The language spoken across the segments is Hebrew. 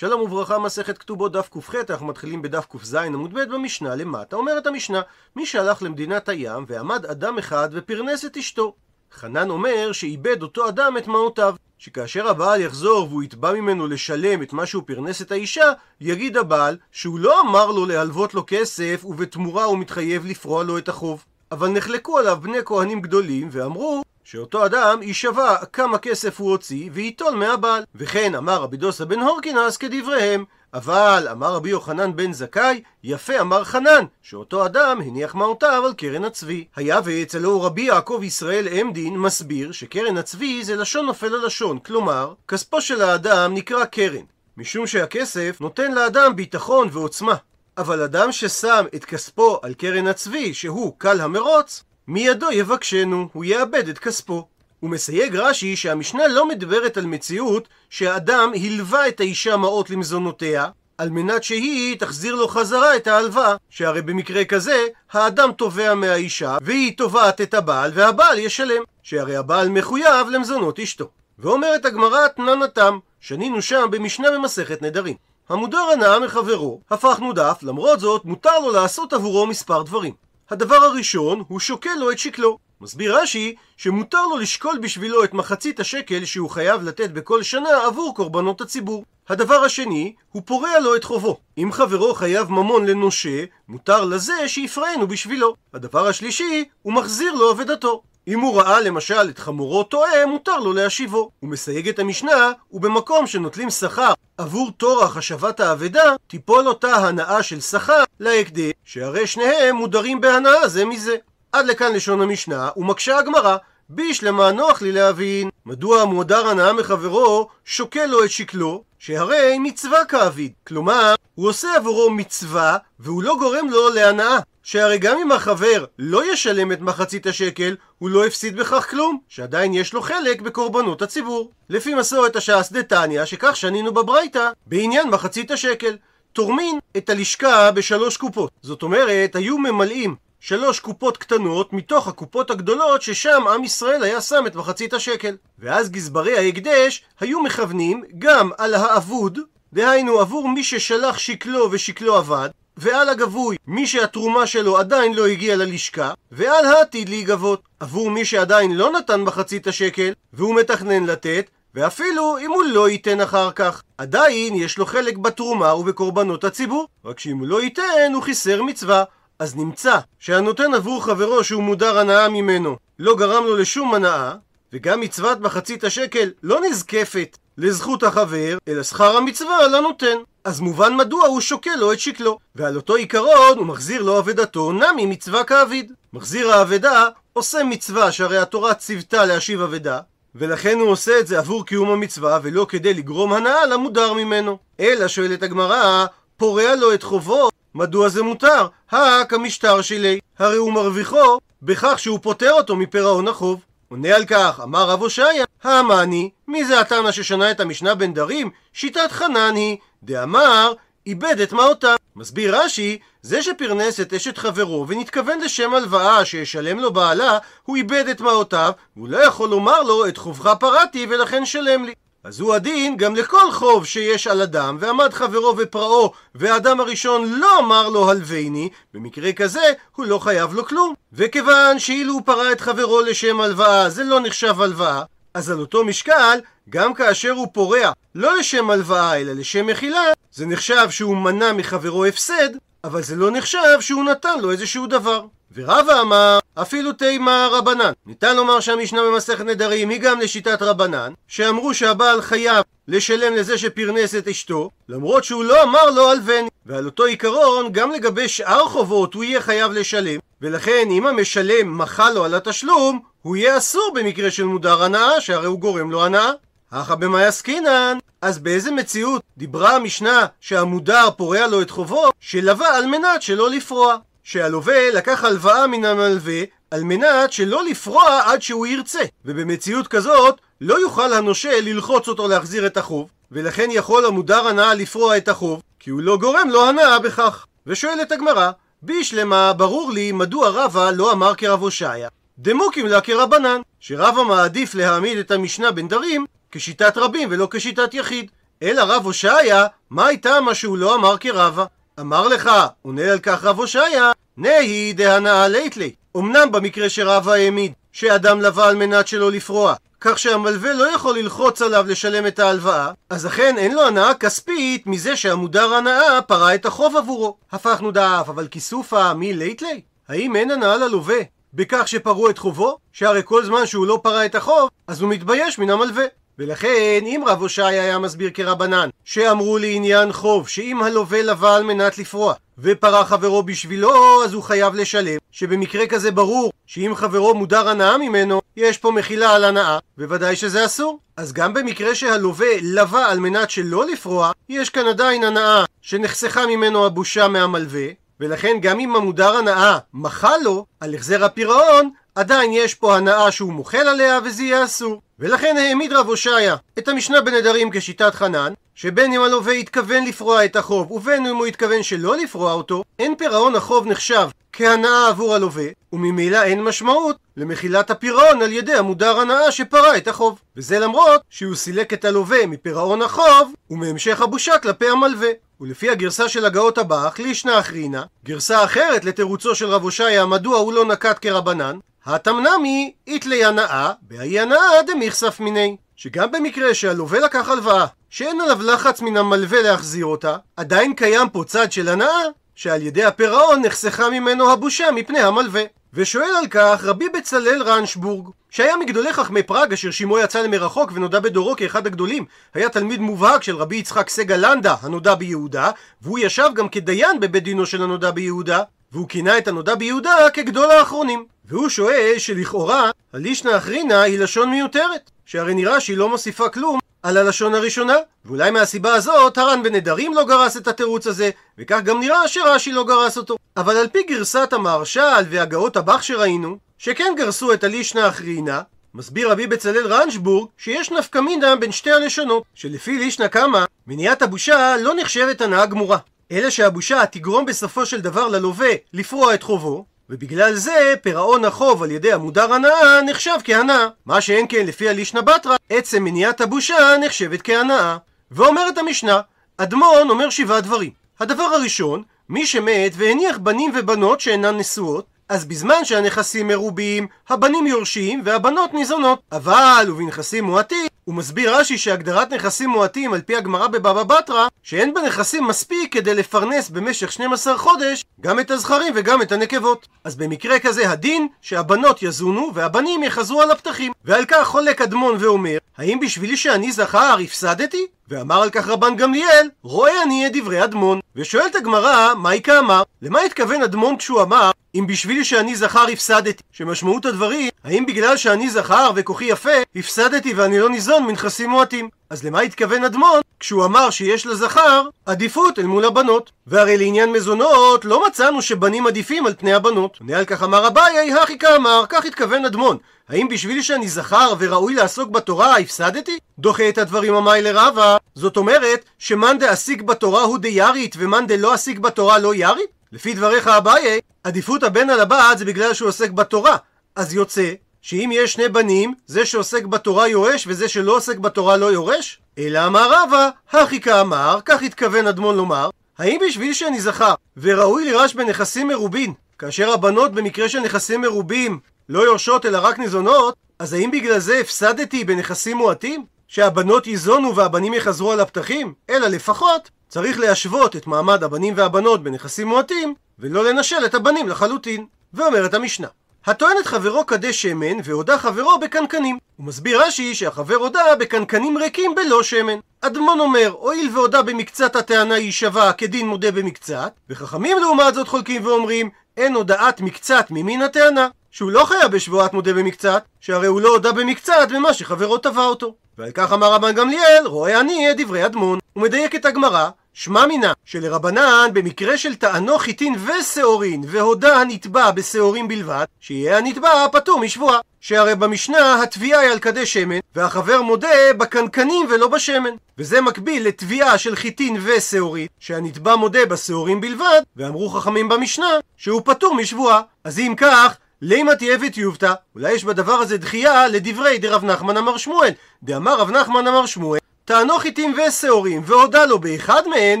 שלום וברכה, מסכת כתובות דף ק"ח, אנחנו מתחילים בדף ק"ז עמוד ב' במשנה למטה. אומרת המשנה, מי שהלך למדינת הים ועמד אדם אחד ופרנס את אשתו. חנן אומר שאיבד אותו אדם את מעותיו, שכאשר הבעל יחזור והוא יתבע ממנו לשלם את מה שהוא פרנס את האישה, יגיד הבעל שהוא לא אמר לו להלוות לו כסף ובתמורה הוא מתחייב לפרוע לו את החוב. אבל נחלקו עליו בני כהנים גדולים ואמרו שאותו אדם יישבע כמה כסף הוא הוציא וייטול מהבעל. וכן אמר רבי דוסה בן הורקינס כדבריהם. אבל אמר רבי יוחנן בן זכאי, יפה אמר חנן, שאותו אדם הניח מעותיו על קרן הצבי. היה ואצלו רבי יעקב ישראל עמדין מסביר שקרן הצבי זה לשון נופל על לשון, כלומר, כספו של האדם נקרא קרן, משום שהכסף נותן לאדם ביטחון ועוצמה. אבל אדם ששם את כספו על קרן הצבי, שהוא קל המרוץ, מידו יבקשנו, הוא יאבד את כספו. הוא מסייג רש"י שהמשנה לא מדברת על מציאות שהאדם הלווה את האישה מעות למזונותיה, על מנת שהיא תחזיר לו חזרה את ההלוואה, שהרי במקרה כזה, האדם תובע מהאישה, והיא תובעת את הבעל, והבעל ישלם, שהרי הבעל מחויב למזונות אשתו. ואומרת הגמרא תנן התם, שנינו שם במשנה במסכת נדרים. המודר הנאה מחברו, הפכנו דף, למרות זאת מותר לו לעשות עבורו מספר דברים. הדבר הראשון הוא שוקל לו את שקלו. מסביר רש"י שמותר לו לשקול בשבילו את מחצית השקל שהוא חייב לתת בכל שנה עבור קורבנות הציבור. הדבר השני, הוא פורע לו את חובו. אם חברו חייב ממון לנושה, מותר לזה שיפרענו בשבילו. הדבר השלישי, הוא מחזיר לו אבדתו. אם הוא ראה למשל את חמורו טועה, מותר לו להשיבו. הוא מסייג את המשנה, ובמקום שנוטלים שכר עבור טורח השבת האבדה, תיפול אותה הנאה של שכר להקדם, שהרי שניהם מודרים בהנאה זה מזה. עד לכאן לשון המשנה, ומקשה הגמרא, בישלמה נוח לי להבין, מדוע המודר הנאה מחברו שוקל לו את שקלו, שהרי מצווה כאביד. כלומר, הוא עושה עבורו מצווה, והוא לא גורם לו להנאה. שהרי גם אם החבר לא ישלם את מחצית השקל, הוא לא הפסיד בכך כלום, שעדיין יש לו חלק בקורבנות הציבור. לפי מסורת הש"ס דתניא, שכך שנינו בברייתא, בעניין מחצית השקל. תורמין את הלשכה בשלוש קופות. זאת אומרת, היו ממלאים שלוש קופות קטנות מתוך הקופות הגדולות ששם עם ישראל היה שם את מחצית השקל. ואז גזברי ההקדש היו מכוונים גם על האבוד, דהיינו עבור מי ששלח שקלו ושקלו אבד, ועל הגבוי, מי שהתרומה שלו עדיין לא הגיעה ללשכה, ועל העתיד להיגבות, עבור מי שעדיין לא נתן מחצית השקל, והוא מתכנן לתת, ואפילו אם הוא לא ייתן אחר כך. עדיין יש לו חלק בתרומה ובקורבנות הציבור, רק שאם הוא לא ייתן הוא חיסר מצווה. אז נמצא שהנותן עבור חברו שהוא מודר הנאה ממנו לא גרם לו לשום הנאה, וגם מצוות מחצית השקל לא נזקפת לזכות החבר, אלא שכר המצווה לנותן. אז מובן מדוע הוא שוקל לו את שקלו. ועל אותו עיקרון הוא מחזיר לו אבדתו נמי מצווה כאביד. מחזיר האבדה עושה מצווה שהרי התורה ציוותה להשיב אבדה, ולכן הוא עושה את זה עבור קיום המצווה ולא כדי לגרום הנאה למודר ממנו. אלא שואלת הגמרא, פורע לו את חובו, מדוע זה מותר? הא כמשטר שלי, הרי הוא מרוויחו בכך שהוא פוטר אותו מפירעון החוב. עונה על כך, אמר רב הושעיה, האמני, מי זה התנא ששנה את המשנה בן דרים? שיטת חנן היא, דאמר, איבד את מעותיו. מסביר רש"י, זה שפרנס את אשת חברו ונתכוון לשם הלוואה שישלם לו בעלה, הוא איבד את מעותיו, והוא לא יכול לומר לו, את חובך פרעתי ולכן שלם לי. אז הוא הדין גם לכל חוב שיש על אדם, ועמד חברו ופרעו, והאדם הראשון לא אמר לו הלוויני, במקרה כזה הוא לא חייב לו כלום. וכיוון שאילו הוא פרע את חברו לשם הלוואה, זה לא נחשב הלוואה, אז על אותו משקל, גם כאשר הוא פורע לא לשם הלוואה אלא לשם מחילה, זה נחשב שהוא מנע מחברו הפסד, אבל זה לא נחשב שהוא נתן לו איזשהו דבר. ורבא אמר, אפילו תימא רבנן. ניתן לומר שהמשנה במסכת נדרים היא גם לשיטת רבנן, שאמרו שהבעל חייב לשלם לזה שפרנס את אשתו, למרות שהוא לא אמר לו הלווני. ועל אותו עיקרון, גם לגבי שאר חובות הוא יהיה חייב לשלם, ולכן אם המשלם מחה לו על התשלום, הוא יהיה אסור במקרה של מודר הנאה, שהרי הוא גורם לו הנאה. הכא במאי עסקינן, אז באיזה מציאות דיברה המשנה שהמודר פורע לו את חובו, שלווה על מנת שלא לפרוע. שהלווה לקח הלוואה מן המלווה על מנת שלא לפרוע עד שהוא ירצה, ובמציאות כזאת לא יוכל הנושה ללחוץ אותו להחזיר את החוב, ולכן יכול המודר הנאה לפרוע את החוב, כי הוא לא גורם לו הנאה בכך. ושואלת הגמרא, בישלמה ברור לי מדוע רבא לא אמר כרב הושעיה, דמוקים לה כרבנן, שרבא מעדיף להעמיד את המשנה בן דרים כשיטת רבים ולא כשיטת יחיד. אלא רב הושעיה, מה הייתה מה שהוא לא אמר כרבה? אמר לך, עונה על כך רב הושעיה, נהי דהנאה ליתלי. אמנם במקרה שרבה העמיד, שאדם לווה על מנת שלא לפרוע, כך שהמלווה לא יכול ללחוץ עליו לשלם את ההלוואה, אז אכן אין לו הנאה כספית מזה שהמודר הנאה פרע את החוב עבורו. הפכנו דף, אבל כיסופא מי ליתלי? האם אין הנאה ללווה בכך שפרעו את חובו? שהרי כל זמן שהוא לא פרע את החוב, אז הוא מתבייש מן המלווה. ולכן, אם רב הושעיה היה מסביר כרבנן, שאמרו לעניין חוב, שאם הלווה לווה על מנת לפרוע, ופרע חברו בשבילו, אז הוא חייב לשלם, שבמקרה כזה ברור, שאם חברו מודר הנאה ממנו, יש פה מחילה על הנאה, בוודאי שזה אסור. אז גם במקרה שהלווה לווה על מנת שלא לפרוע, יש כאן עדיין הנאה שנחסכה ממנו הבושה מהמלווה, ולכן גם אם המודר הנאה מחל לו על החזר הפירעון, עדיין יש פה הנאה שהוא מוחל עליה וזה יהיה אסור. ולכן העמיד רב הושעיה את המשנה בנדרים כשיטת חנן, שבין אם הלווה התכוון לפרוע את החוב ובין אם הוא התכוון שלא לפרוע אותו, אין פירעון החוב נחשב כהנאה עבור הלווה, וממילא אין משמעות למחילת הפירעון על ידי המודר הנאה שפרע את החוב. וזה למרות שהוא סילק את הלווה מפירעון החוב ומהמשך הבושה כלפי המלווה. ולפי הגרסה של הגאות הבח, לישנא אחרינא, גרסה אחרת לתירוצו של רב הושעיה מדוע הוא לא נקט כרבנן, התמנמי איתלי הנאה, בהאי הנאה דמיכסף מיני. שגם במקרה שהלווה לקח הלוואה, שאין עליו לחץ מן המלווה להחזיר אותה, עדיין קיים פה צד של הנאה, שעל ידי הפירעון נחסכה ממנו הבושה מפני המלווה. ושואל על כך רבי בצלאל רנשבורג, שהיה מגדולי חכמי פראג אשר שמו יצא למרחוק ונודע בדורו כאחד הגדולים, היה תלמיד מובהק של רבי יצחק סגה לנדה הנודע ביהודה, והוא ישב גם כדיין בבית דינו של הנודע ביהודה, והוא כינה את הנודע ביהודה כגדול האחרונים. והוא שואל שלכאורה הלישנא אחרינא היא לשון מיותרת, שהרי נראה שהיא לא מוסיפה כלום על הלשון הראשונה, ואולי מהסיבה הזאת הר"ן בנדרים לא גרס את התירוץ הזה, וכך גם נראה שרש"י לא גרס אותו. אבל על פי גרסת המהרש"ל והגאות הבח שראינו, שכן גרסו את הלישנא אחרינא, מסביר רבי בצלאל רנשבורג שיש נפקא מינה בין שתי הלשונות, שלפי לישנא קמא, מניעת הבושה לא נחשבת הנאה גמורה, אלא שהבושה תגרום בסופו של דבר ללווה לפרוע את חובו, ובגלל זה פירעון החוב על ידי המודר הנאה נחשב כהנאה. מה שאין כן לפי הלישנא בתרא, עצם מניעת הבושה נחשבת כהנאה. ואומרת המשנה, אדמון אומר שבעה דברים. הדבר הראשון, מי שמת והניח בנים ובנות שאינן נשואות, אז בזמן שהנכסים מרובים, הבנים יורשים והבנות ניזונות. אבל ובנכסים מועטים, הוא מסביר רש"י שהגדרת נכסים מועטים על פי הגמרא בבבא בתרא, שאין בנכסים מספיק כדי לפרנס במשך 12 חודש גם את הזכרים וגם את הנקבות. אז במקרה כזה הדין שהבנות יזונו והבנים יחזרו על הפתחים. ועל כך חולק אדמון ואומר, האם בשבילי שאני זכר הפסדתי? ואמר על כך רבן גמליאל, רואה אני את דברי אדמון. ושואלת הגמרא, מהי כאמר? למה התכוון אדמון כשהוא אמר, אם בשביל שאני זכר הפסדתי? שמשמעות הדברים, האם בגלל שאני זכר וכוחי יפה, הפסדתי ואני לא ניזון מנכסים מועטים? אז למה התכוון אדמון כשהוא אמר שיש לזכר עדיפות אל מול הבנות? והרי לעניין מזונות לא מצאנו שבנים עדיפים על פני הבנות. עונה על כך אמר אביי, הכי כאמר, כך התכוון אדמון. האם בשביל שאני זכר וראוי לעסוק בתורה הפסדתי? דוחה את הדברים המאי לרבה. זאת אומרת שמאן דאסיק בתורה הוא דיירית ומאן דלא אסיק בתורה לא ירית? לפי דבריך אביי, עדיפות הבן על הבת זה בגלל שהוא עוסק בתורה. אז יוצא שאם יש שני בנים, זה שעוסק בתורה יורש וזה שלא עוסק בתורה לא יורש? אלא אמר רבא, הכי כאמר, כך התכוון אדמון לומר, האם בשביל שאני זכר וראוי לירש בנכסים מרובין, כאשר הבנות במקרה של נכסים מרובים לא יורשות אלא רק ניזונות, אז האם בגלל זה הפסדתי בנכסים מועטים? שהבנות ייזונו והבנים יחזרו על הפתחים? אלא לפחות צריך להשוות את מעמד הבנים והבנות בנכסים מועטים, ולא לנשל את הבנים לחלוטין. ואומרת המשנה, הטוען את חברו כדי שמן, והודה חברו בקנקנים. הוא מסביר רש"י שהחבר הודה בקנקנים ריקים בלא שמן. אדמון אומר, הואיל והודה במקצת הטענה היא שווה כדין מודה במקצת, וחכמים לעומת זאת חולקים ואומרים, אין הודעת מקצת ממין הטענה. שהוא לא חייב בשבועת מודה במקצת, שהרי הוא לא הודה במקצת במה שחברו תבע אותו. ועל כך אמר רבן גמליאל, רואה אני את דברי אדמון. הוא מדייק את הגמרא, שמע מינה, שלרבנן במקרה של טענו חיטין ושעורין, והודה הנתבע בשעורין בלבד, שיהיה הנתבע פטור משבועה. שהרי במשנה התביעה היא על כדי שמן, והחבר מודה בקנקנים ולא בשמן. וזה מקביל לתביעה של חיטין ושעורין, שהנתבע מודה בשעורין בלבד, ואמרו חכמים במשנה שהוא פטור משבועה. אז אם כך, לימה תהיה וטיובתא, אולי יש בדבר הזה דחייה לדברי דרב נחמן אמר שמואל. דאמר רב נחמן אמר שמואל, טענו חיטים ושעורים, והודה לו באחד מהן,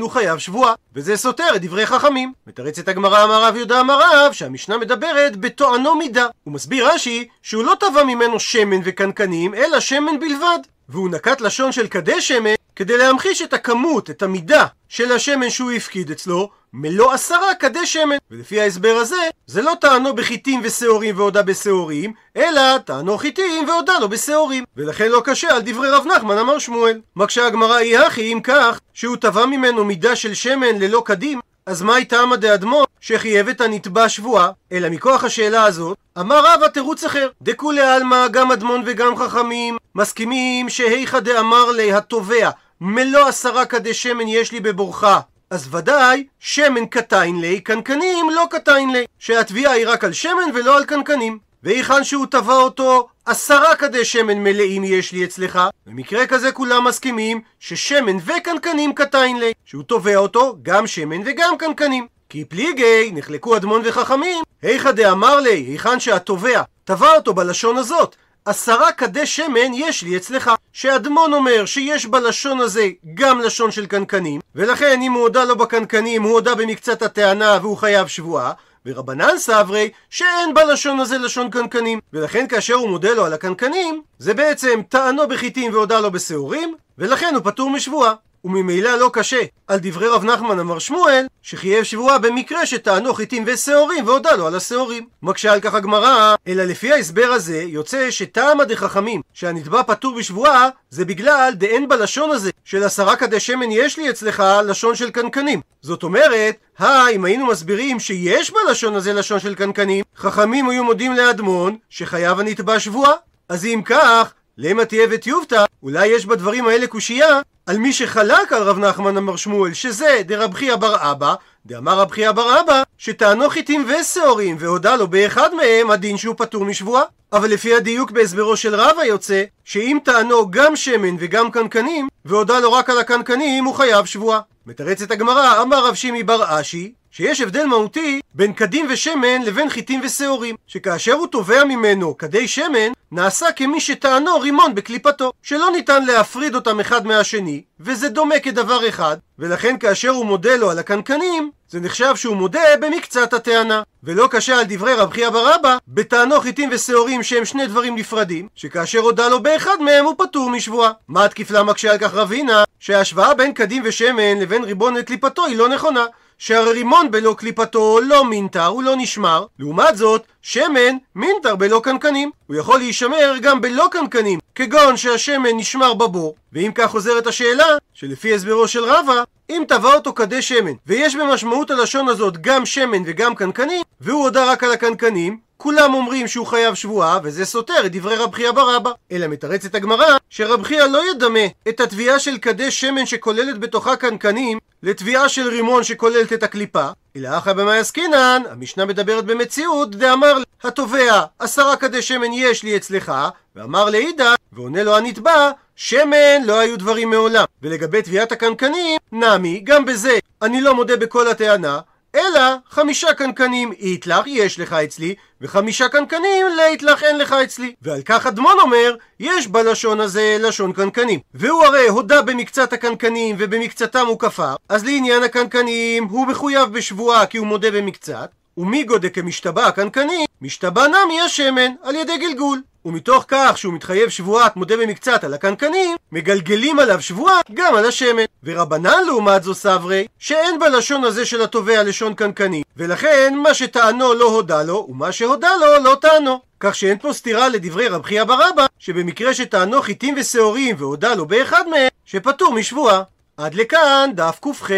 הוא חייב שבועה. וזה סותר את דברי חכמים. מתרצת הגמרא אמר רב יהודה אמר רב, שהמשנה מדברת בטוענו מידה. הוא מסביר רש"י, שהוא לא תבע ממנו שמן וקנקנים, אלא שמן בלבד. והוא נקט לשון של כדי שמן, כדי להמחיש את הכמות, את המידה של השמן שהוא הפקיד אצלו, מלוא עשרה כדי שמן. ולפי ההסבר הזה, זה לא טענו בחיטים ושעורים והודה בשעורים, אלא טענו חיטים והודה לו בשעורים. ולכן לא קשה על דברי רב נחמן אמר שמואל. מקשה הגמרא היא הכי אם כך, שהוא תבע ממנו מידה של שמן ללא קדים, אז מהי טעמא דאדמון שחייב את הנתבע שבועה? אלא מכוח השאלה הזאת, אמר רבא תירוץ אחר. דכולי עלמא גם אדמון וגם חכמים מסכימים שהיכא דאמר לי התובע מלוא עשרה כדי שמן יש לי בבורחה אז ודאי, שמן קטין לי, קנקנים לא קטין לי. שהתביעה היא רק על שמן ולא על קנקנים. והיכן שהוא תבע אותו, עשרה כדי שמן מלאים יש לי אצלך. במקרה כזה כולם מסכימים ששמן וקנקנים קטין לי. שהוא תובע אותו גם שמן וגם קנקנים. כי פליגי, נחלקו אדמון וחכמים, היכא דאמר לי, היכן שהתובע תבע אותו בלשון הזאת, עשרה כדי שמן יש לי אצלך. שאדמון אומר שיש בלשון הזה גם לשון של קנקנים, ולכן אם הוא הודה לו בקנקנים, הוא הודה במקצת הטענה והוא חייב שבועה. ורבנן סברי שאין בלשון הזה לשון קנקנים ולכן כאשר הוא מודה לו על הקנקנים זה בעצם טענו בחיטים והודה לו בשעורים ולכן הוא פטור משבועה וממילא לא קשה על דברי רב נחמן אמר שמואל שחייב שבועה במקרה שטענו חיטים ושעורים והודה לו על השעורים. מקשה על כך הגמרא, אלא לפי ההסבר הזה יוצא שטעמא דחכמים שהנתבע פטור בשבועה זה בגלל דאין בלשון הזה של עשרה כדי שמן יש לי אצלך לשון של קנקנים. זאת אומרת, היי, אם היינו מסבירים שיש בלשון הזה לשון של קנקנים, חכמים היו מודים לאדמון שחייב הנתבע שבועה. אז אם כך, למה תהיה וטיובתא, אולי יש בדברים האלה קושייה על מי שחלק על רב נחמן אמר שמואל, שזה דרב חייא בר אבא, דאמר רב חייא בר אבא, שטענו חיטים ושעורים, והודה לו באחד מהם הדין שהוא פטור משבועה. אבל לפי הדיוק בהסברו של רבא יוצא, שאם טענו גם שמן וגם קנקנים, והודה לו רק על הקנקנים, הוא חייב שבועה. מתרצת הגמרא, אמר רב שימי בר אשי, שיש הבדל מהותי בין קדים ושמן לבין חיטים ושעורים, שכאשר הוא תובע ממנו כדי שמן, נעשה כמי שטענו רימון בקליפתו, שלא ניתן להפריד אותם אחד מהשני, וזה דומה כדבר אחד, ולכן כאשר הוא מודה לו על הקנקנים, זה נחשב שהוא מודה במקצת הטענה. ולא קשה על דברי רב חייא בר אבא, בטענו חיטים ושעורים שהם שני דברים נפרדים, שכאשר הודה לו באחד מהם הוא פטור משבועה. מה התקיף לה מקשה על כך רבינה? שההשוואה בין קדים ושמן לבין ריבון לקליפתו היא לא נכונה. שהרי רימון בלא קליפתו לא מינטר, הוא לא נשמר. לעומת זאת, שמן מינטר בלא קנקנים. הוא יכול להישמר גם בלא קנקנים, כגון שהשמן נשמר בבור. ואם כך חוזרת השאלה, שלפי הסברו של רבא, אם טבע אותו כדי שמן, ויש במשמעות הלשון הזאת גם שמן וגם קנקנים, והוא הודה רק על הקנקנים, כולם אומרים שהוא חייב שבועה, וזה סותר את דברי רב חייא בר אבא. אלא מתרצת הגמרא, שרב חייא לא ידמה את התביעה של כדי שמן שכוללת בתוכה קנקנים, לתביעה של רימון שכוללת את הקליפה, אלא אחא במאי עסקינן, המשנה מדברת במציאות, דאמר התובע, עשרה כדי שמן יש לי אצלך, ואמר לעידה, ועונה לו הנתבע, שמן לא היו דברים מעולם. ולגבי תביעת הקנקנים, נמי, גם בזה אני לא מודה בכל הטענה, אלא חמישה קנקנים איתלך יש לך אצלי, וחמישה קנקנים לאיתלך אין לך אצלי. ועל כך אדמון אומר, יש בלשון הזה לשון קנקנים. והוא הרי הודה במקצת הקנקנים ובמקצתם הוא כפר, אז לעניין הקנקנים הוא מחויב בשבועה כי הוא מודה במקצת, ומיגו דקמשתבע הקנקנים, משתבע נמי השמן על ידי גלגול. ומתוך כך שהוא מתחייב שבועת מודה במקצת על הקנקנים, מגלגלים עליו שבועה גם על השמן. ורבנן לעומת זו סברי, שאין בלשון הזה של התובע לשון קנקנים, ולכן מה שטענו לא הודה לו, ומה שהודה לו לא טענו. כך שאין פה סתירה לדברי רב חייא בר אבא, שבמקרה שטענו חיטים ושעורים והודה לו באחד מהם, שפטור משבועה. עד לכאן דף ק"ח.